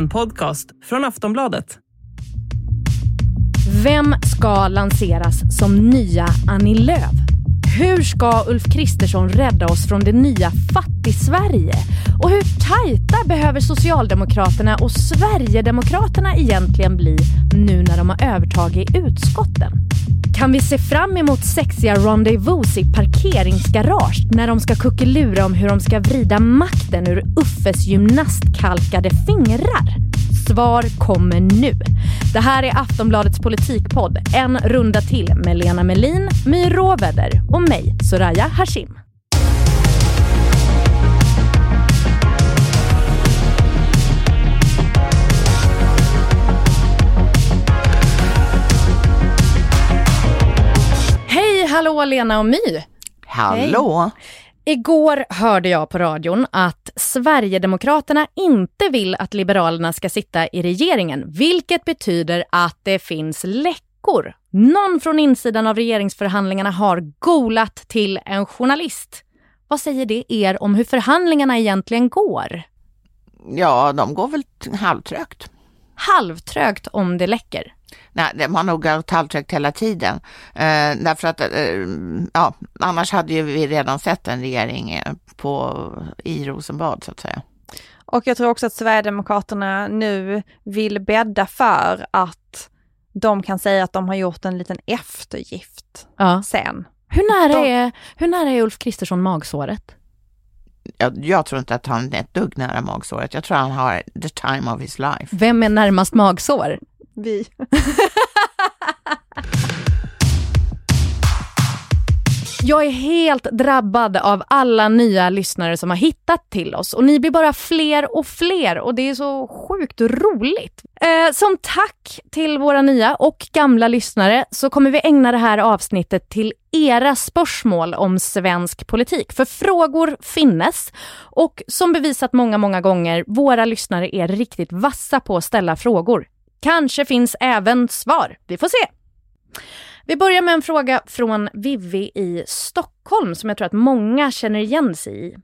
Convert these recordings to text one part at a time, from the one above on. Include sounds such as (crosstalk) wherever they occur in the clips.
En podcast från Aftonbladet. Vem ska lanseras som nya Annie Lööf? Hur ska Ulf Kristersson rädda oss från det nya fattig-Sverige? Och hur tajta behöver Socialdemokraterna och Sverigedemokraterna egentligen bli nu när de har övertagit utskotten? Kan vi se fram emot sexiga rendezvous i parkeringsgarage när de ska kuckelura om hur de ska vrida makten ur Uffes gymnastkalkade fingrar? Svar kommer nu. Det här är Aftonbladets politikpodd En runda till med Lena Melin, My Råväder och mig, Soraya Hashim. Hallå Lena och My! Hallå! Igår hörde jag på radion att Sverigedemokraterna inte vill att Liberalerna ska sitta i regeringen, vilket betyder att det finns läckor. Någon från insidan av regeringsförhandlingarna har golat till en journalist. Vad säger det er om hur förhandlingarna egentligen går? Ja, de går väl halvtrögt. Halvtrögt om det läcker. Nej, de har nog halvtrögt hela tiden. Eh, därför att, eh, ja, annars hade ju vi redan sett en regering eh, på, i Rosenbad så att säga. Och jag tror också att Sverigedemokraterna nu vill bädda för att de kan säga att de har gjort en liten eftergift Ja. sen. Hur nära, De- är, hur nära är Ulf Kristersson magsåret? Jag, jag tror inte att han är ett dugg nära magsåret. Jag tror han har the time of his life. Vem är närmast magsår? Vi. (laughs) Jag är helt drabbad av alla nya lyssnare som har hittat till oss och ni blir bara fler och fler och det är så sjukt roligt. Eh, som tack till våra nya och gamla lyssnare så kommer vi ägna det här avsnittet till era spörsmål om svensk politik. För frågor finnes och som bevisat många, många gånger, våra lyssnare är riktigt vassa på att ställa frågor. Kanske finns även svar. Vi får se. Vi börjar med en fråga från Vivi i Stockholm som jag tror att många känner igen sig i.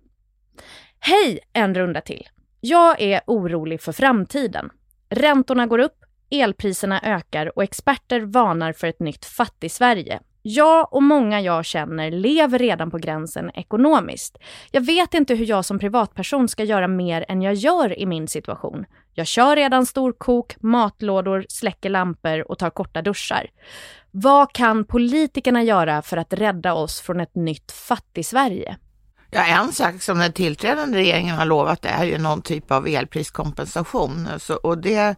Hej, en runda till. Jag är orolig för framtiden. Räntorna går upp, elpriserna ökar och experter varnar för ett nytt fattig-Sverige. Jag och många jag känner lever redan på gränsen ekonomiskt. Jag vet inte hur jag som privatperson ska göra mer än jag gör i min situation. Jag kör redan storkok, matlådor, släcker lampor och tar korta duschar. Vad kan politikerna göra för att rädda oss från ett nytt fattig-Sverige? Ja, en sak som den tillträdande regeringen har lovat är ju någon typ av elpriskompensation. Så, och det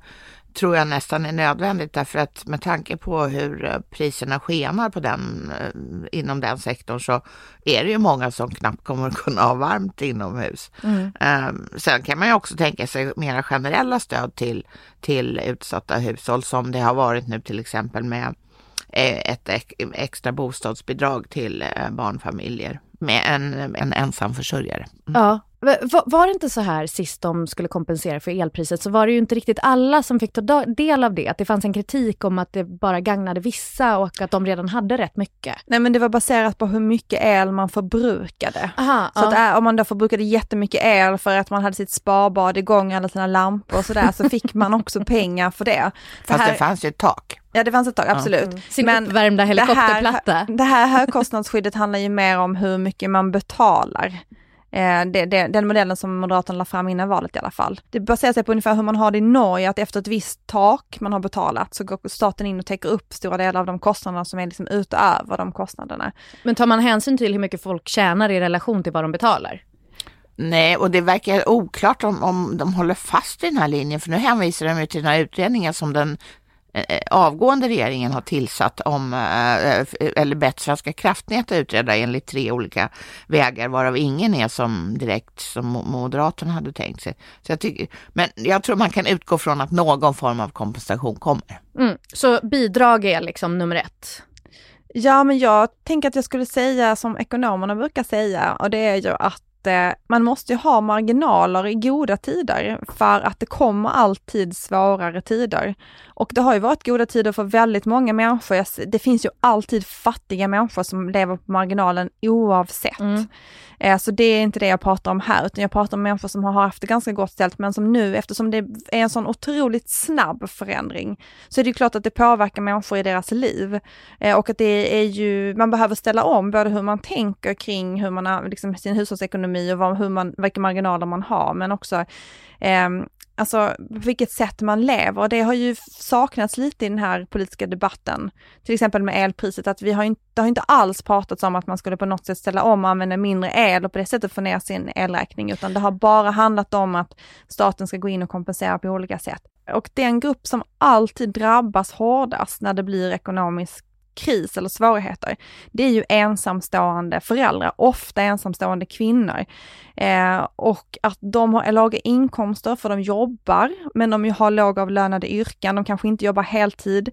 tror jag nästan är nödvändigt därför att med tanke på hur eh, priserna skenar på den, eh, inom den sektorn så är det ju många som knappt kommer (laughs) att kunna ha varmt inomhus. Eh, Sen kan man ju också tänka sig mera generella stöd till, till utsatta hushåll som det har varit nu till exempel med eh, ett ex- extra bostadsbidrag till barnfamiljer med en, en ensam försörjare. Ja. Va- Var det inte så här sist de skulle kompensera för elpriset så var det ju inte riktigt alla som fick ta del av det. Att det fanns en kritik om att det bara gagnade vissa och att de redan hade rätt mycket. Nej men det var baserat på hur mycket el man förbrukade. Aha, Så att äh, om man då förbrukade jättemycket el för att man hade sitt sparbad igång, alla sina lampor och sådär, så fick man också pengar för det. (laughs) Fast här- det fanns ju ett tak. Ja det fanns ett tag, absolut. Sin uppvärmda helikopterplatta. Det här, det här högkostnadsskyddet handlar ju mer om hur mycket man betalar. Eh, det, det, den modellen som Moderaterna la fram innan valet i alla fall. Det baserar sig på ungefär hur man har det i Norge, att efter ett visst tak man har betalat så går staten in och täcker upp stora delar av de kostnaderna som är liksom utöver de kostnaderna. Men tar man hänsyn till hur mycket folk tjänar i relation till vad de betalar? Nej, och det verkar oklart om, om de håller fast i den här linjen, för nu hänvisar de ju till den här utredningen som den avgående regeringen har tillsatt om, eh, eller bett Svenska kraftnät att utreda enligt tre olika vägar, varav ingen är som direkt som Mo- Moderaterna hade tänkt sig. Så jag tycker, men jag tror man kan utgå från att någon form av kompensation kommer. Mm. Så bidrag är liksom nummer ett. Ja men jag tänker att jag skulle säga som ekonomerna brukar säga och det är ju att måste, man måste ha marginaler i goda tider för att det kommer alltid svårare tider. Och det har ju varit goda tider för väldigt många människor. Det finns ju alltid fattiga människor som lever på marginalen oavsett. Mm. Eh, så det är inte det jag pratar om här, utan jag pratar om människor som har haft det ganska gott ställt, men som nu, eftersom det är en sån otroligt snabb förändring, så är det klart att det påverkar människor i deras liv. Eh, och att det är ju, man behöver ställa om både hur man tänker kring hur man liksom, sin hushållsekonomi och vad, hur man, vilka marginaler man har, men också eh, alltså på vilket sätt man lever. Och det har ju saknats lite i den här politiska debatten. Till exempel med elpriset, att vi har inte, det har inte alls pratats om att man skulle på något sätt ställa om och använda mindre el och på det sättet få ner sin elräkning, utan det har bara handlat om att staten ska gå in och kompensera på olika sätt. Och den grupp som alltid drabbas hårdast när det blir ekonomisk kris eller svårigheter, det är ju ensamstående föräldrar, ofta ensamstående kvinnor. Eh, och att de har låga inkomster för de jobbar, men de har lågavlönade yrken, de kanske inte jobbar heltid.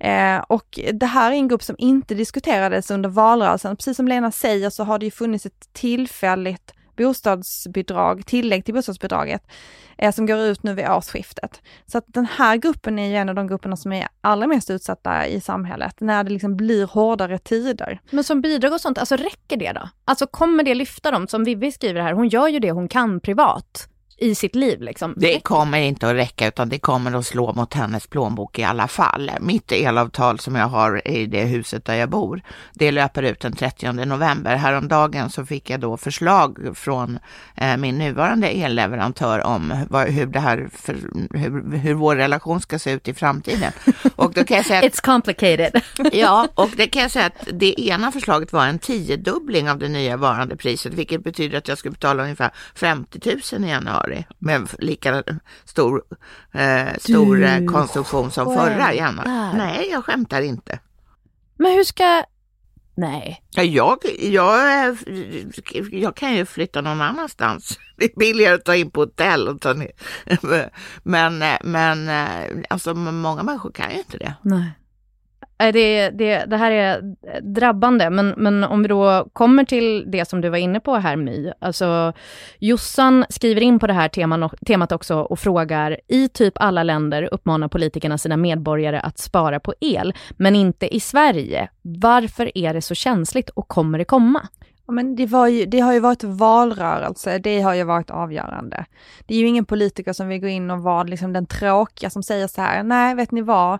Eh, och det här är en grupp som inte diskuterades under valrörelsen. Precis som Lena säger så har det ju funnits ett tillfälligt bostadsbidrag, tillägg till bostadsbidraget, eh, som går ut nu vid årsskiftet. Så att den här gruppen är ju en av de grupperna som är allra mest utsatta i samhället, när det liksom blir hårdare tider. Men som bidrag och sånt, alltså räcker det då? Alltså kommer det lyfta dem? Som Vivi skriver här, hon gör ju det hon kan privat i sitt liv. Liksom. Det kommer inte att räcka utan det kommer att slå mot hennes plånbok i alla fall. Mitt elavtal som jag har i det huset där jag bor, det löper ut den 30 november. Häromdagen så fick jag då förslag från eh, min nuvarande elleverantör om vad, hur, det här, för, hur, hur vår relation ska se ut i framtiden. (laughs) Och då kan jag säga att, It's complicated. (laughs) ja, (laughs) och det kan jag säga att det ena förslaget var en tiodubbling av det nya varandepriset, vilket betyder att jag skulle betala ungefär 50 000 i januari januari med lika stor, eh, stor du eh, konstruktion som förra januari. Nej, jag skämtar inte. Men hur ska... Nej. Jag, jag, jag kan ju flytta någon annanstans. (laughs) Det är billigare att ta in på hotell. Och ta ner. (laughs) Men, men eh, alltså, många människor kan ju inte det. Nej. Det, det, det här är drabbande, men, men om vi då kommer till det som du var inne på här My, alltså Jossan skriver in på det här teman, temat också och frågar, i typ alla länder uppmanar politikerna sina medborgare att spara på el, men inte i Sverige. Varför är det så känsligt och kommer det komma? Men det, ju, det har ju varit valrörelse, det har ju varit avgörande. Det är ju ingen politiker som vill gå in och vara liksom den tråkiga som säger så här, nej vet ni vad,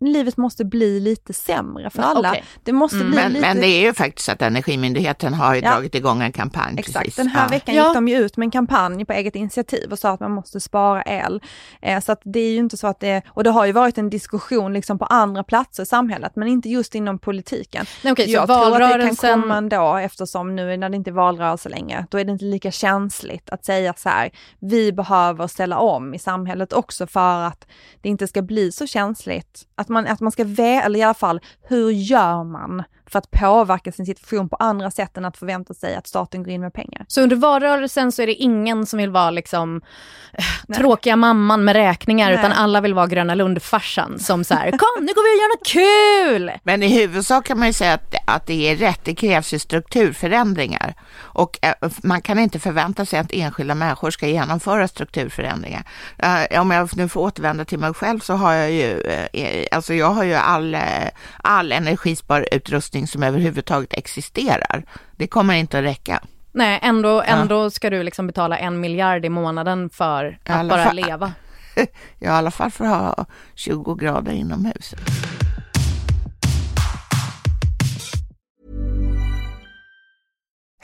livet måste bli lite sämre för alla. Okay. Det måste mm, bli men, lite... men det är ju faktiskt att Energimyndigheten har ju ja. dragit igång en kampanj. Exakt, precis. den här ja. veckan gick de ju ut med en kampanj på eget initiativ och sa att man måste spara el. Eh, så att det är ju inte så att det, och det har ju varit en diskussion liksom på andra platser i samhället, men inte just inom politiken. Nej, okay, Jag tror att det kan komma ändå eftersom som nu när det inte är valrörelse längre, då är det inte lika känsligt att säga så här, vi behöver ställa om i samhället också för att det inte ska bli så känsligt. Att man, att man ska, eller i alla fall, hur gör man för att påverka sin situation på andra sätt än att förvänta sig att staten går in med pengar. Så under valrörelsen så är det ingen som vill vara liksom äh, tråkiga mamman med räkningar, Nej. utan alla vill vara Gröna Lund-farsan som så här, kom nu går vi och gör något kul! Men i huvudsak kan man ju säga att, att det är rätt, det krävs ju strukturförändringar. Och äh, man kan inte förvänta sig att enskilda människor ska genomföra strukturförändringar. Äh, om jag nu får återvända till mig själv så har jag ju, alltså jag har ju all, all energisparutrustning lösning som överhuvudtaget existerar. Det kommer inte att räcka. Nej, ändå, ändå ja. ska du liksom betala en miljard i månaden för att bara fall, leva. (laughs) Ja, i alla fall för att ha 20 grader inomhus.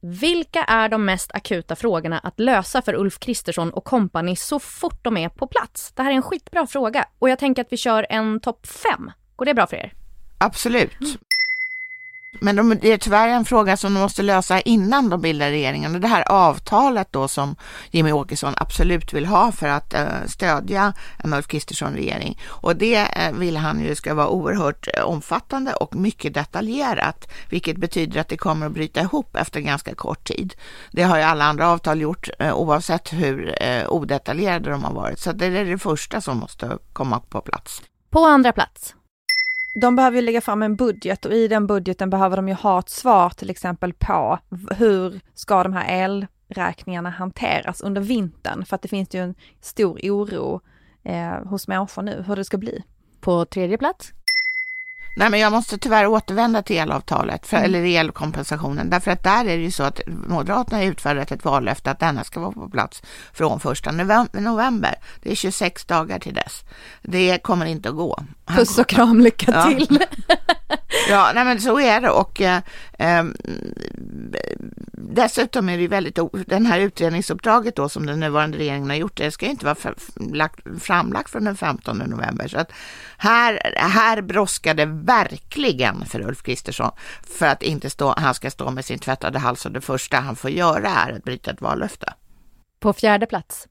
Vilka är de mest akuta frågorna att lösa för Ulf Kristersson och kompani så fort de är på plats? Det här är en skitbra fråga och jag tänker att vi kör en topp fem. Går det bra för er? Absolut. Men de, det är tyvärr en fråga som de måste lösa innan de bildar regeringen. Och det här avtalet då som Jimmy Åkesson absolut vill ha för att eh, stödja en Ulf Kristersson-regering. Och det eh, vill han ju ska vara oerhört eh, omfattande och mycket detaljerat, vilket betyder att det kommer att bryta ihop efter ganska kort tid. Det har ju alla andra avtal gjort, eh, oavsett hur eh, odetaljerade de har varit. Så det är det första som måste komma på plats. På andra plats. De behöver ju lägga fram en budget och i den budgeten behöver de ju ha ett svar till exempel på hur ska de här elräkningarna hanteras under vintern? För att det finns ju en stor oro eh, hos människor nu hur det ska bli. På tredje plats. Nej, men jag måste tyvärr återvända till elavtalet, för, eller elkompensationen, därför att där är det ju så att Moderaterna har utfärdat ett vallöfte att denna ska vara på plats från första november. Det är 26 dagar till dess. Det kommer inte att gå. Han Puss och kram, lycka Ja. till. (laughs) Ja, nej men så är det och eh, eh, dessutom är det ju väldigt, den här utredningsuppdraget då som den nuvarande regeringen har gjort, det ska ju inte vara f- lagt, framlagt från den 15 november. Så att här, här brådskar det verkligen för Ulf Kristersson för att inte stå, han ska stå med sin tvättade hals och det första han får göra är att bryta ett vallöfte. På fjärde plats.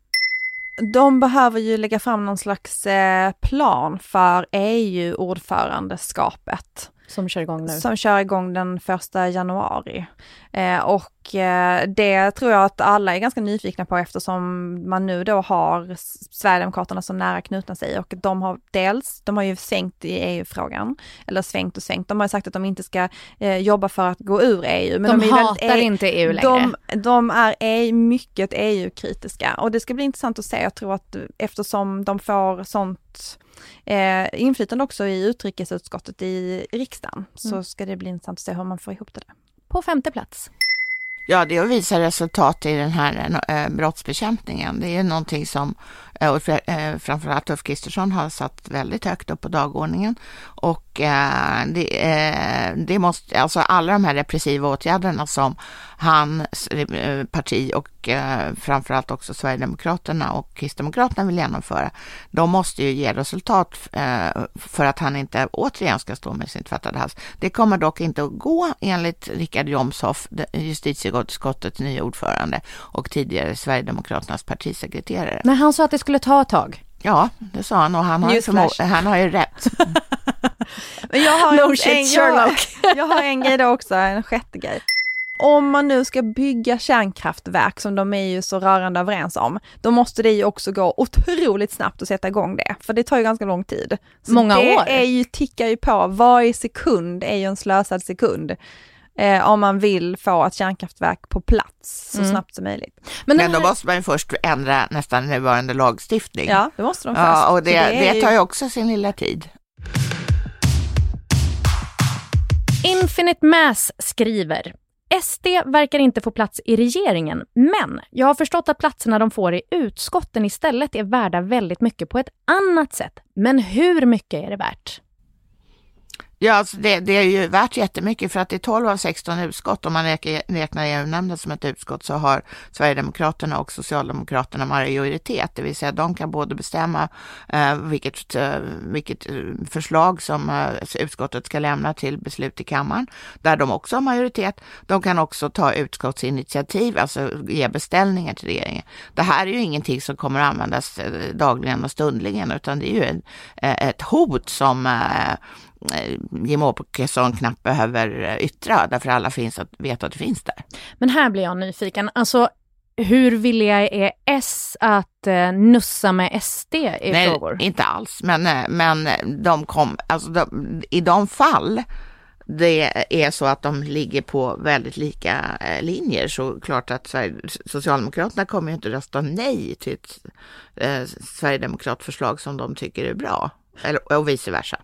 De behöver ju lägga fram någon slags eh, plan för EU-ordförandeskapet. Som kör igång nu. som kör igång den första januari. Eh, och det tror jag att alla är ganska nyfikna på eftersom man nu då har Sverigedemokraterna så nära knutna sig och de har dels, de har ju sänkt i EU-frågan, eller svängt och svängt, de har sagt att de inte ska eh, jobba för att gå ur EU. de är väldigt hatar E- inte EU längre. de, de är e- mycket EU-kritiska och det ska bli intressant att se. Jag tror att eftersom de får sånt eh, inflytande också i utrikesutskottet i riksdagen så ska det bli intressant att se hur man får ihop det där. På femte plats. Ja, det är att visa resultat i den här eh, brottsbekämpningen. Det är någonting som Eh, och eh, framförallt Ulf Kristersson har satt väldigt högt upp på dagordningen. Och eh, det, det måste, alltså alla de här repressiva åtgärderna som hans parti och framförallt också Sverigedemokraterna och Kristdemokraterna vill genomföra, de måste ju ge resultat för att han inte återigen ska stå med sin tvättade hals. Det kommer dock inte att gå enligt Richard Jomshoff, justitieutskottets nya ordförande och tidigare Sverigedemokraternas partisekreterare. Men han sa att det skulle ta ett tag. Ja, det sa han och han har, förmo- han har ju rätt. (laughs) Men jag har, No en, shit, en, jag, Sherlock. (laughs) jag har en grej då också, en sjätte grej. Om man nu ska bygga kärnkraftverk som de är ju så rörande överens om, då måste det ju också gå otroligt snabbt att sätta igång det, för det tar ju ganska lång tid. Så Många det år. Är ju, tickar ju på, varje sekund är ju en slösad sekund. Eh, om man vill få ett kärnkraftverk på plats så Mm. snabbt som möjligt. Men, Men då här, måste man ju först ändra nästan nuvarande lagstiftning. Ja, det måste de först. Ja, och det, är det tar ju också sin lilla tid. Infinite Mass skriver SD verkar inte få plats i regeringen, men jag har förstått att platserna de får i utskotten istället är värda väldigt mycket på ett annat sätt. Men hur mycket är det värt? Ja, alltså det, det är ju värt jättemycket för att i 12 av 16 utskott, om man räknar, EU-nämnden som ett utskott, så har Sverigedemokraterna och Socialdemokraterna majoritet, det vill säga de kan både bestämma eh, vilket, eh, vilket eh, förslag som eh, utskottet ska lämna till beslut i kammaren, där de också har majoritet. De kan också ta utskottsinitiativ, alltså ge beställningar till regeringen. Det här är ju ingenting som kommer att användas eh, dagligen och stundligen, utan det är ju en, eh, ett hot som eh, Jimmie Åkesson knappt behöver eh, yttra, därför alla finns att veta att det finns där. Men här blir jag nyfiken. Alltså, hur villiga är S att eh, nussa med SD i Nej, frågor? inte alls, men, eh, men de kom, alltså de, i de fall det är så att de ligger på väldigt lika eh, linjer så klart att Socialdemokraterna kommer ju inte rösta nej till ett eh, Sverigedemokratförslag som de tycker är bra, eller, och vice versa.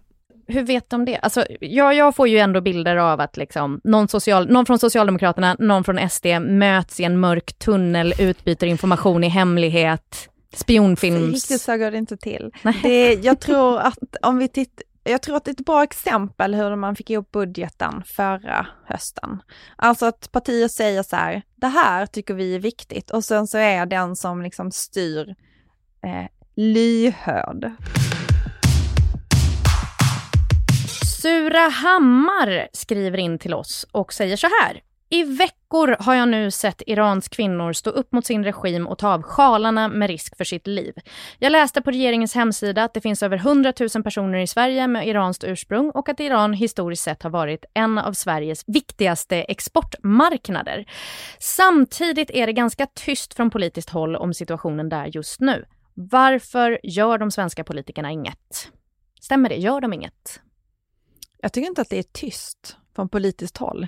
Hur vet de det? Alltså, jag, jag får ju ändå bilder av att liksom, någon, social, någon från Socialdemokraterna, någon från SD möts i en mörk tunnel, utbyter information i hemlighet, spionfilms... Riktigt så går det inte till. Det, jag tror att om vi tittar jag tror att det är ett bra exempel hur man fick ihop budgeten förra hösten. Alltså att partier säger så här, det här tycker vi är viktigt och sen så är den som liksom styr eh, lyhörd. Surahammar skriver in till oss och säger så här. I veckor har jag nu sett Irans kvinnor stå upp mot sin regim och ta av sjalarna med risk för sitt liv. Jag läste på regeringens hemsida att det finns över 100 000 personer i Sverige med iranskt ursprung och att Iran historiskt sett har varit en av Sveriges viktigaste exportmarknader. Samtidigt är det ganska tyst från politiskt håll om situationen där just nu. Varför gör de svenska politikerna inget? Stämmer det? Gör de inget? Jag tycker inte att det är tyst från politiskt håll.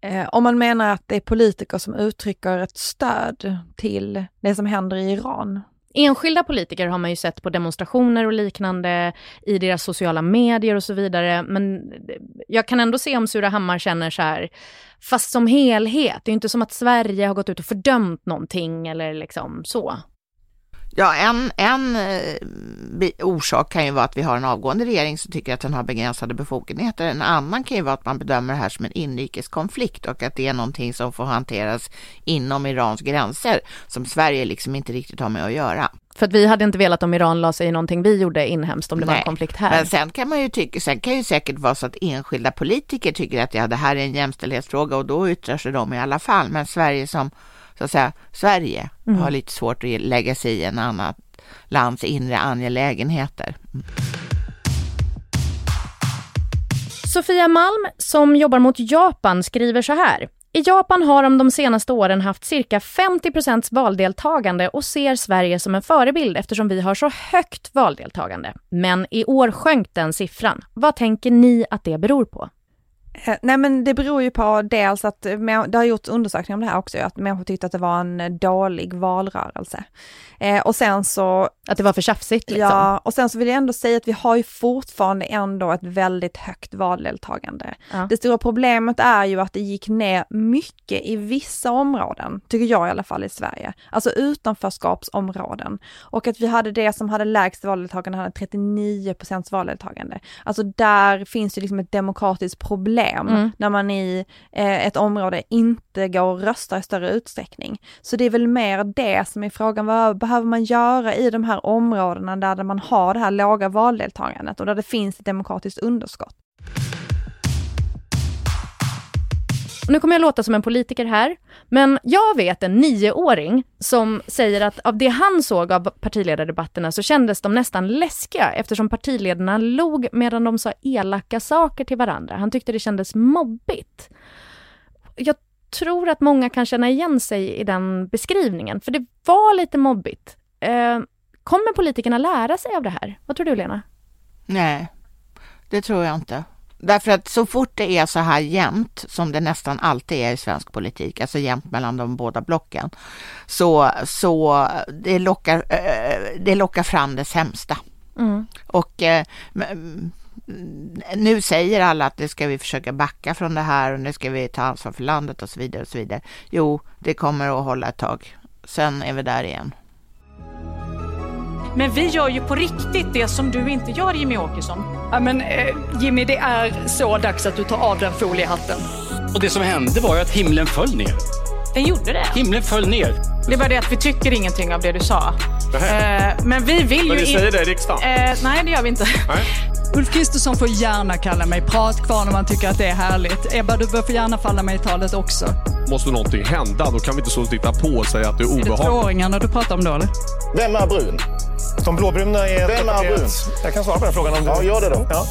Eh, om man menar att det är politiker som uttrycker ett stöd till det som händer i Iran. Enskilda politiker har man ju sett på demonstrationer och liknande i deras sociala medier och så vidare. Men jag kan ändå se om Surahammar känner så här, fast som helhet, det är ju inte som att Sverige har gått ut och fördömt någonting eller liksom så. Ja, en, en eh, orsak kan ju vara att vi har en avgående regering som tycker att den har begränsade befogenheter. En annan kan ju vara att man bedömer det här som en inrikeskonflikt och att det är någonting som får hanteras inom Irans gränser som Sverige liksom inte riktigt har med att göra. För att vi hade inte velat om Iran la sig i någonting vi gjorde inhemskt om det Nej, var en konflikt här. Men sen kan man ju tycka, sen kan ju säkert vara så att enskilda politiker tycker att ja, det här är en jämställdhetsfråga och då yttrar sig de i alla fall. Men Sverige som så att säga, Sverige mm. har lite svårt att lägga sig i en annat lands inre angelägenheter. Mm. Sofia Malm, som jobbar mot Japan, skriver så här. I Japan har de de senaste åren haft cirka 50% valdeltagande och ser Sverige som en förebild eftersom vi har så högt valdeltagande. Men i år sjönk den siffran. Vad tänker ni att det beror på? Eh, nej men det beror ju på dels att, det har gjorts undersökningar om det här också, att människor tyckte att det var en dålig valrörelse. Eh, och sen så... Att det var för tjafsigt liksom? Ja, och sen så vill jag ändå säga att vi har ju fortfarande ändå ett väldigt högt valdeltagande. Ja. Det stora problemet är ju att det gick ner mycket i vissa områden, tycker jag i alla fall i Sverige. Alltså utanförskapsområden. Och att vi hade det som hade lägst valdeltagande, hade 39 procents valdeltagande. Alltså där finns ju liksom ett demokratiskt problem mm. när man i eh, ett område inte går och röstar i större utsträckning. Så det är väl mer det som är frågan, vad behöver man göra i de här områdena där man har det här låga valdeltagandet och där det finns ett demokratiskt underskott? Nu kommer jag låta som en politiker här, men jag vet en nioåring som säger att av det han såg av partiledardebatterna så kändes de nästan läskiga eftersom partiledarna log medan de sa elaka saker till varandra. Han tyckte det kändes mobbigt. Jag tror att många kan känna igen sig i den beskrivningen, för det var lite mobbigt. Eh, kommer politikerna lära sig av det här? Vad tror du, Lena? Nej, det tror jag inte. Därför att så fort det är så här jämnt, som det nästan alltid är i svensk politik, alltså jämnt mellan de båda blocken, så, så det, lockar, eh, det lockar fram det sämsta. Mm. Och eh, nu säger alla att det ska vi försöka backa från det här och nu ska vi ta ansvar för landet och så vidare och så vidare. Jo, det kommer att hålla ett tag. Sen är vi där igen. Men vi gör ju på riktigt det som du inte gör Jimmy Åkesson. Ja, men eh, Jimmy, det är så dags att du tar av den foliehatten. Och det som hände var ju att himlen föll ner. Den gjorde det? Himlen föll ner. Det är bara det att vi tycker ingenting av det du sa. Eh, men vi vill men ju... Men ni säger det i riksdagen? Eh, nej, det gör vi inte. Nej. (laughs) Ulf Kristersson får gärna kalla mig pratkvarn om man tycker att det är härligt. Ebba, du bör få gärna falla mig i talet också. Måste någonting hända, då kan vi inte stå och titta på och säga att det är obehagligt. Är det tvååringarna du pratar om då eller? Vem är brun? De blåbruna är... Vem är brun? Jag kan svara på den frågan om du... Ja, gör det då. Ja.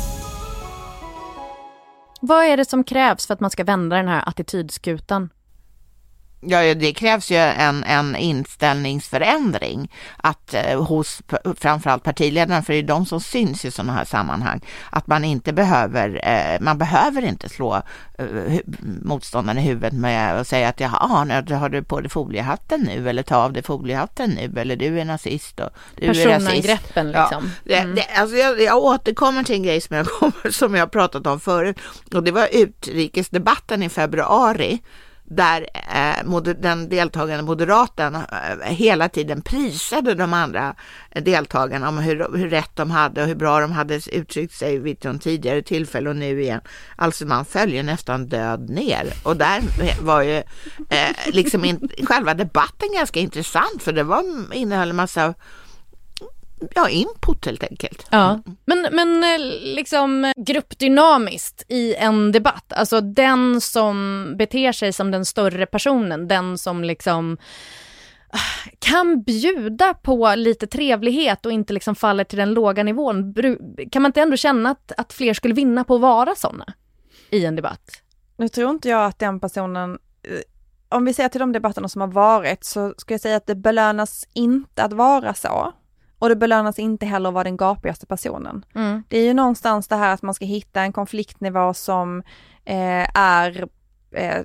Vad är det som krävs för att man ska vända den här attitydskutan? Ja, det krävs ju en, en inställningsförändring att eh, hos framförallt partiledarna, för det är de som syns i sådana här sammanhang, att man inte behöver, eh, man behöver inte slå eh, motståndaren i huvudet med att säga att jaha, nu har du på dig foliehatten nu eller ta av dig foliehatten nu eller du är nazist och du är rasist. Personangreppen liksom. Ja, mm. det, det, alltså jag, jag återkommer till en grej som jag, (laughs) som jag pratat om förut och det var utrikesdebatten i februari där eh, den deltagande moderaten eh, hela tiden prisade de andra deltagarna om hur, hur rätt de hade och hur bra de hade uttryckt sig vid någon tidigare tillfälle och nu igen. Alltså man följer nästan död ner och där var ju eh, liksom in, själva debatten ganska intressant för det var, innehöll en massa ja, input helt enkelt. Ja. Men, men eh, liksom gruppdynamiskt i en debatt, alltså den som beter sig som den större personen, den som liksom ah, kan bjuda på lite trevlighet och inte liksom faller till den låga nivån. Kan man inte ändå känna att, att fler skulle vinna på att vara sådana i en debatt? Nu tror inte jag att den personen eh, om vi ser till de debatterna som har varit så ska jag säga att det belönas inte att vara så. Och det belönas inte heller att vara den gapigaste personen. Mm. Det är ju någonstans det här att man ska hitta en konfliktnivå som eh, är eh,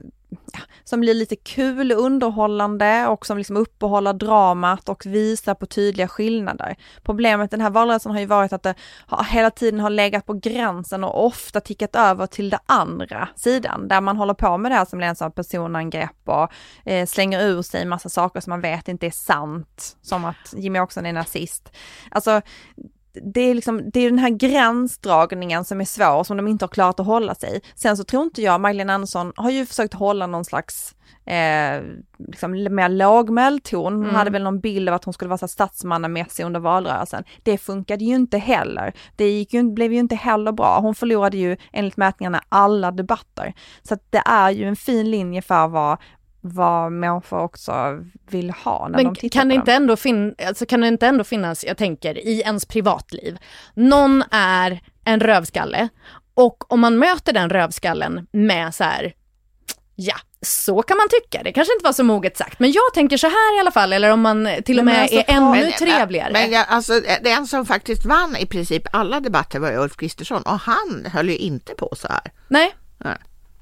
som blir lite kul underhållande och som liksom uppehåller dramat och visar på tydliga skillnader. Problemet den här valrörelsen har ju varit att det har, hela tiden har legat på gränsen och ofta tickat över till det andra sidan, där man håller på med det här som leds av personangrepp och eh, slänger ur sig massa saker som man vet inte är sant, som att Jimmy Åkesson är nazist. Alltså det är liksom, det är den här gränsdragningen som är svår, som de inte har klarat att hålla sig. Sen så tror inte jag, Magdalena Andersson har ju försökt hålla någon slags eh, liksom mer lågmäld ton. Hon mm. hade väl någon bild av att hon skulle vara så statsmannamässig under valrörelsen. Det funkade ju inte heller. Det gick ju, blev ju inte heller bra. Hon förlorade ju enligt mätningarna alla debatter. Så att det är ju en fin linje för vad, vad människor också vill ha när Men de tittar kan på det inte ändå fin alltså, kan det inte ändå finnas, jag tänker, i ens privatliv, någon är en rövskalle och om man möter den rövskallen med så här, ja, så kan man tycka, det kanske inte var så moget sagt, men jag tänker så här i alla fall, eller om man till och med alltså, är ännu men, trevligare. Men jag, alltså, den som faktiskt vann i princip alla debatter var Ulf Kristersson och han höll ju inte på så här. Nej. Nej.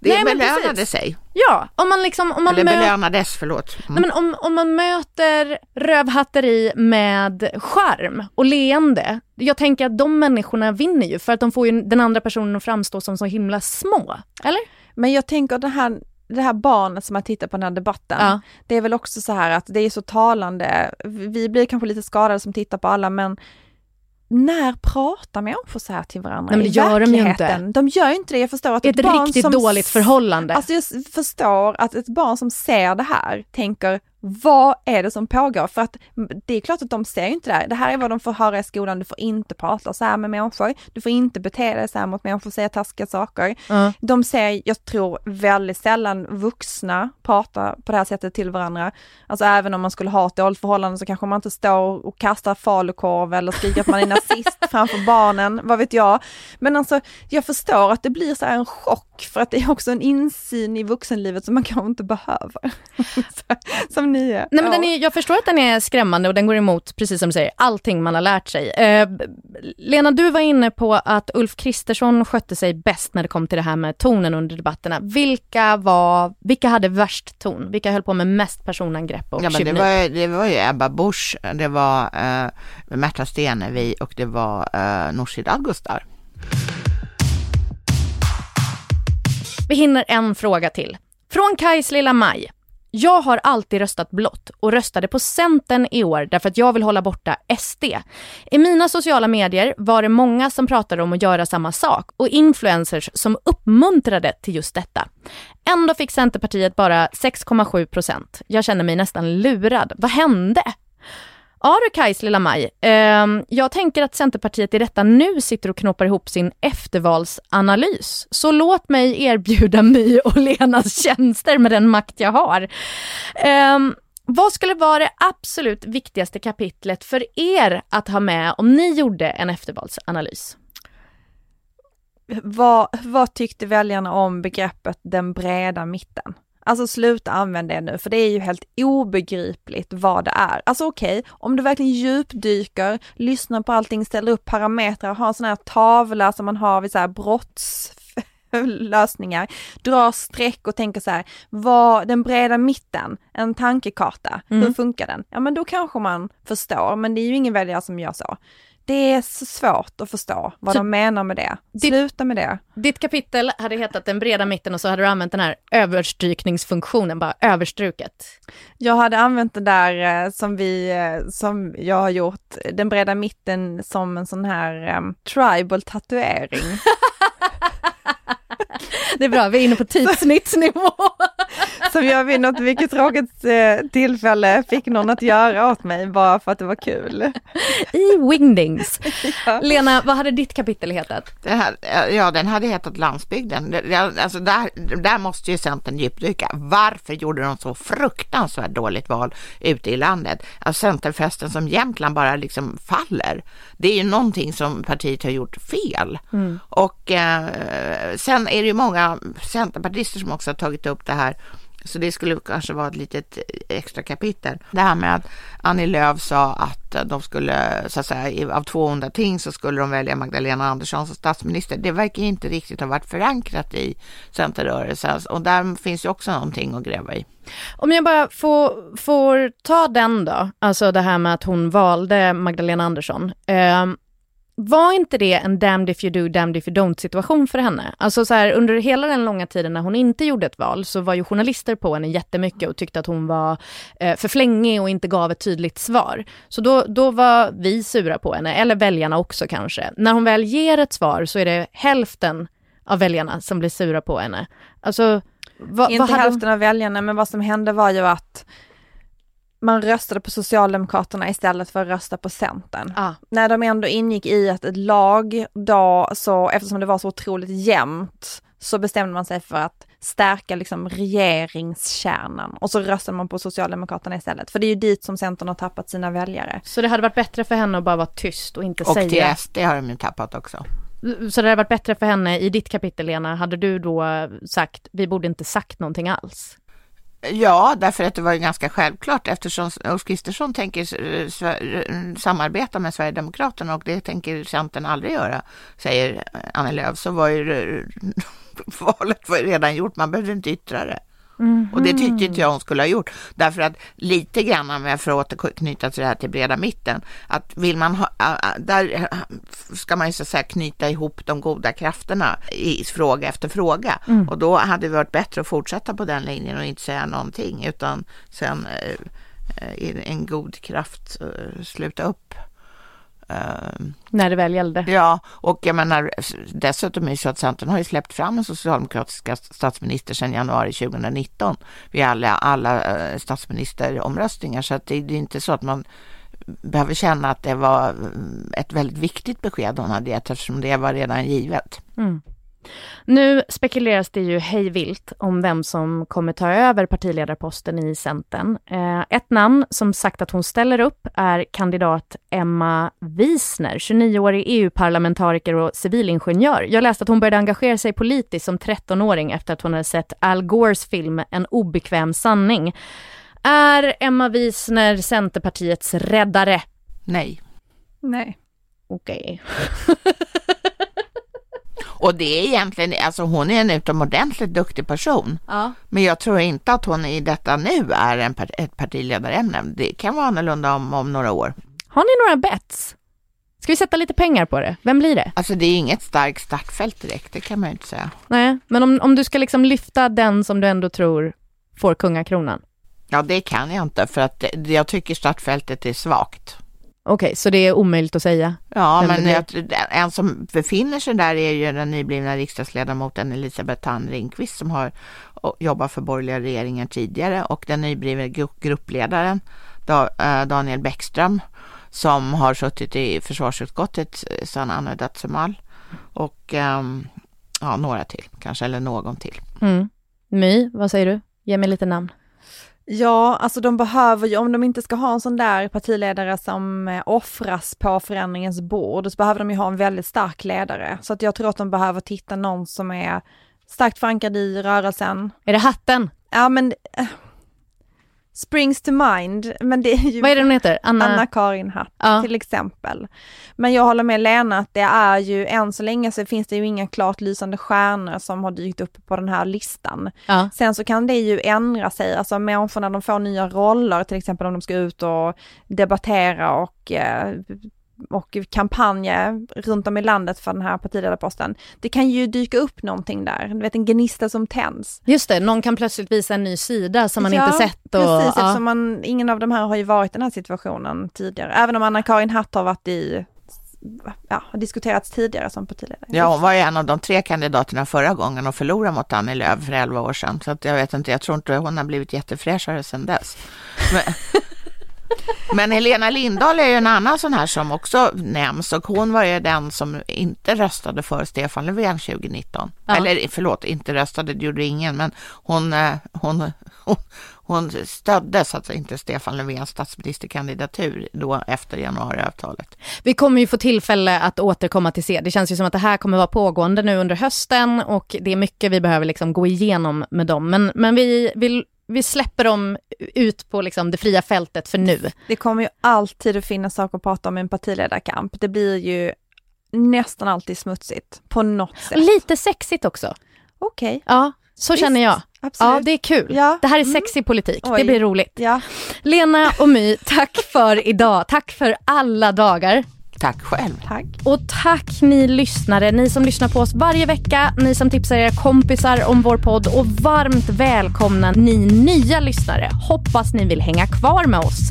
Det Nej, belönade sig. Ja, om man liksom... Om man Eller belönades, förlåt. Mm. Nej, men om, om man möter rövhatteri med charm och leende, jag tänker att de människorna vinner ju för att de får ju den andra personen att framstå som så himla små. Eller? Men jag tänker det här det här barnet som har tittat på den här debatten, ja. det är väl också så här att det är så talande, vi blir kanske lite skadade som tittar på alla men när pratar människor så här till varandra Nej, men det gör de ju inte. De gör inte det. Jag förstår att ett, ett barn riktigt som, dåligt förhållande. Alltså jag förstår att ett barn som ser det här tänker, vad är det som pågår? För att det är klart att de ser inte det här. Det här är vad de får höra i skolan, du får inte prata så här med människor, du får inte bete dig så här mot människor, säga taskiga saker. Mm. De ser, jag tror väldigt sällan vuxna prata på det här sättet till varandra. Alltså även om man skulle ha ett dåligt förhållande så kanske man inte står och kastar falukorv eller skriker att man är nazist (laughs) framför barnen, vad vet jag. Men alltså, jag förstår att det blir så här en chock för att det är också en insyn i vuxenlivet som man kanske inte behöver. (laughs) som ni är. Nej, men den är, jag förstår att den är skrämmande och den går emot, precis som du säger, allting man har lärt sig. Eh, Lena, du var inne på att Ulf Kristersson skötte sig bäst när det kom till det här med tonen under debatterna. Vilka, var, vilka hade värst ton? Vilka höll på med mest personangrepp och ja, men det, var, det var ju Ebba Busch, det var eh, Märta Stenevi och det var eh, Nooshi Dadgostar. Vi hinner en fråga till. Från Kajs lilla Maj. Jag har alltid röstat blått och röstade på Centern i år därför att jag vill hålla borta SD. I mina sociala medier var det många som pratade om att göra samma sak och influencers som uppmuntrade till just detta. Ändå fick Centerpartiet bara 6,7 procent. Jag känner mig nästan lurad. Vad hände? Ja du Kajs lilla Maj, eh, jag tänker att Centerpartiet i detta nu sitter och knoppar ihop sin eftervalsanalys. Så låt mig erbjuda (laughs) My och Lenas tjänster med den makt jag har. Eh, vad skulle vara det absolut viktigaste kapitlet för er att ha med om ni gjorde en eftervalsanalys? Vad, vad tyckte väljarna om begreppet den breda mitten? Alltså sluta använda det nu, för det är ju helt obegripligt vad det är. Alltså okej, okay, om du verkligen djupdyker, lyssnar på allting, ställer upp parametrar, har en sån här tavla som man har vid så här brottslösningar, drar streck och tänker så här, vad den breda mitten, en tankekarta, mm. hur funkar den? Ja men då kanske man förstår, men det är ju ingen väljare som gör så. Det är så svårt att förstå vad Så- de menar med det. Ditt- Sluta med det. Ditt kapitel hade hetat Den breda mitten och så hade du använt den här överstrykningsfunktionen, bara överstruket. Jag hade använt det där eh, som vi, eh, som jag har gjort, den breda mitten som en sån här um, tribal tatuering. (laughs) Det är bra, vi är inne på typsnittsnivå. (laughs) som jag vid något mycket tråkigt eh, tillfälle fick någon att göra åt mig bara för att det var kul. I wingdings. (laughs) Ja. Lena, vad hade ditt kapitel hetat? Här, ja, den hade hetat Landsbygden. Alltså där, där måste ju Centern djupdyka. Varför gjorde de så fruktansvärt dåligt val ute i landet? Alltså Centerfesten som Jämtland bara liksom faller. Det är ju någonting som partiet har gjort fel. Och eh, sen är det ju många centerpartister som också har tagit upp det här. Så det skulle kanske vara ett litet extra kapitel. Det här med att Annie Lööf sa att de skulle, så att säga, av två onda ting så skulle de välja Magdalena Andersson som statsminister. Det verkar inte riktigt ha varit förankrat i Centerrörelsen och där finns ju också någonting att gräva i. Om jag bara får, får ta den då, alltså det här med att hon valde Magdalena Andersson. Eh, var inte det en damned if you do, damned if you don't situation för henne? Alltså så här, under hela den långa tiden när hon inte gjorde ett val så var ju journalister på henne jättemycket och tyckte att hon var eh, för flängig och inte gav ett tydligt svar. Så då, då var vi sura på henne, eller väljarna också kanske. När hon väl ger ett svar så är det hälften av väljarna som blir sura på henne. Alltså, vad, Inte hade hon- hälften av väljarna, men vad som hände var ju att man röstade på Socialdemokraterna istället för att rösta på Centern. Ah. När de ändå ingick i att ett lag då, så eftersom det var så otroligt jämnt, så bestämde man sig för att stärka liksom regeringskärnan och så röstade man på Socialdemokraterna istället. För det är ju dit som Centern har tappat sina väljare. Så det hade varit bättre för henne att bara vara tyst och inte Och till säga. SD har de ju tappat också. Så det hade varit bättre för henne i ditt kapitel Lena, hade du då sagt, vi borde inte sagt någonting alls? Ja, därför att det var ju ganska självklart eftersom Ulf Kristersson tänker eh, eh, samarbeta med Sverigedemokraterna och det tänker Centern aldrig göra, säger Annie Lööf, så var ju (laughs) valet var ju redan gjort, man behövde inte yttra det. Och det tyckte inte jag hon skulle ha gjort. Därför att lite grann, med för att återknyta till det här till breda mitten, att vill man ha, där ska man ju så att säga knyta ihop de goda krafterna i fråga efter fråga. Och då hade det varit bättre att fortsätta på den linjen och inte säga någonting, utan sen eh, eh, en god kraft eh, sluta upp. Eh, När det väl gällde. Ja, och jag menar dessutom är det så att Centern har ju släppt fram en socialdemokratisk statsminister sedan januari 2019 vid alla, alla eh, statsministeromröstningar så att det, det är inte så att man behöver känna att det var mm, ett väldigt viktigt besked hon hade gett eftersom det var redan givet. Nu spekuleras det ju hej vilt om vem som kommer ta över partiledarposten i Centern. Eh, ett namn som sagt att hon ställer upp är kandidat Emma Wiesner, 29-årig EU-parlamentariker och civilingenjör. Jag läste att hon började engagera sig politiskt som 13-åring efter att hon hade sett Al Gores film En obekväm sanning. Är Emma Wiesner Centerpartiets räddare? Nej. Nej. Okej. (laughs) Och det är egentligen, alltså hon är en utomordentligt duktig person. Ja. Men jag tror inte att hon i detta nu är en, part- ett partiledarämne. Det kan vara annorlunda om, om några år. Har ni några bets? Ska vi sätta lite pengar på det? Vem blir det? Alltså det är inget starkt startfält direkt, det kan man ju inte säga. Nej, men om, om du ska liksom lyfta den som du ändå tror får kungakronan. Ja, det kan jag inte för att jag tycker startfältet är svagt. Okej, så det är omöjligt att säga? Ja, men det jag, en som befinner sig där är ju den nyblivna riksdagsledamoten Elisabeth Thand Ringqvist som har jobbat för borgerliga regeringen tidigare och den nyblivna gru- gruppledaren Da- eh, Daniel Bäckström som har suttit i försvarsutskottet eh, sedan Anna Dazzumal och ehm, ja, några till kanske, eller någon till. Mm. My, vad säger du? Ge mig lite namn. Ja, alltså de behöver ju, om de inte ska ha en sån där partiledare som eh, offras på förändringens bord, så behöver de ju ha en väldigt stark ledare. Så att jag tror att de behöver titta någon som är starkt förankrad i rörelsen. Är det hatten? Ja men, eh, springs to mind, men det är ju Vad är det hon heter? Anna? Anna-Karin Hatt Ja. till exempel. Men jag håller med Lena att det är ju, än så länge så finns det ju inga klart lysande stjärnor som har dykt upp på den här listan. Ja. Sen så kan det ju ändra sig, alltså människorna de får nya roller, till exempel om de ska ut och debattera och eh, och kampanja runt om i landet för den här partiledarposten. Det kan ju dyka upp någonting där, du vet en gnista som tänds. Just det, någon kan plötsligt visa en ny sida som man ja, inte sett. Och, precis, ja. eftersom man, ingen av de här har ju varit i den här situationen tidigare. Även om Anna-Karin Hatt har varit i ja, har diskuterats tidigare som partiledare. Ja, hon var ju en av de tre kandidaterna förra gången och förlorade mot Annie Lööf för elva år sedan. Så att jag vet inte, jag tror inte hon har blivit jättefräschare sedan dess. Men, (laughs) men Helena Lindahl är ju en annan sån här som också nämns och hon var ju den som inte röstade för Stefan Löfven 2019. Ja. Eller förlåt, inte röstade, det gjorde ingen, men hon, eh, hon, hon, hon stödde så att inte Stefan Löfvens statsministerkandidatur då efter januariavtalet. Vi kommer ju få tillfälle att återkomma till se. Det känns ju som att det här kommer vara pågående nu under hösten och det är mycket vi behöver liksom gå igenom med dem. Men, men vi, vi, vi släpper dem ut på liksom det fria fältet för nu. Det kommer ju alltid att finnas saker att prata om i en partiledarkamp. Det blir ju nästan alltid smutsigt på något sätt. Lite sexigt också. Okej. Ja, så Visst, känner jag. absolut. Ja, det är kul. Ja. Det här är Mm. sexig politik. Oj. Det blir roligt. Ja. Lena och My, tack för idag. Tack för alla dagar. Tack själv. Tack. Och tack ni lyssnare, ni som lyssnar på oss varje vecka, ni som tipsar era kompisar om vår podd och varmt välkomna ni nya lyssnare. Hoppas ni vill hänga kvar med oss.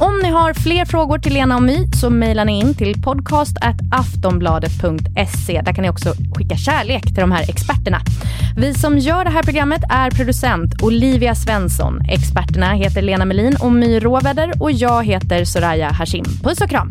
Om ni har fler frågor till Lena och My så mejlar ni in till podcast.aftonbladet.se. Där kan ni också skicka kärlek till de här experterna. Vi som gör det här programmet är producent Olivia Svensson. Experterna heter Lena Melin och My Råväder och jag heter Soraya Hashim. Puss och kram!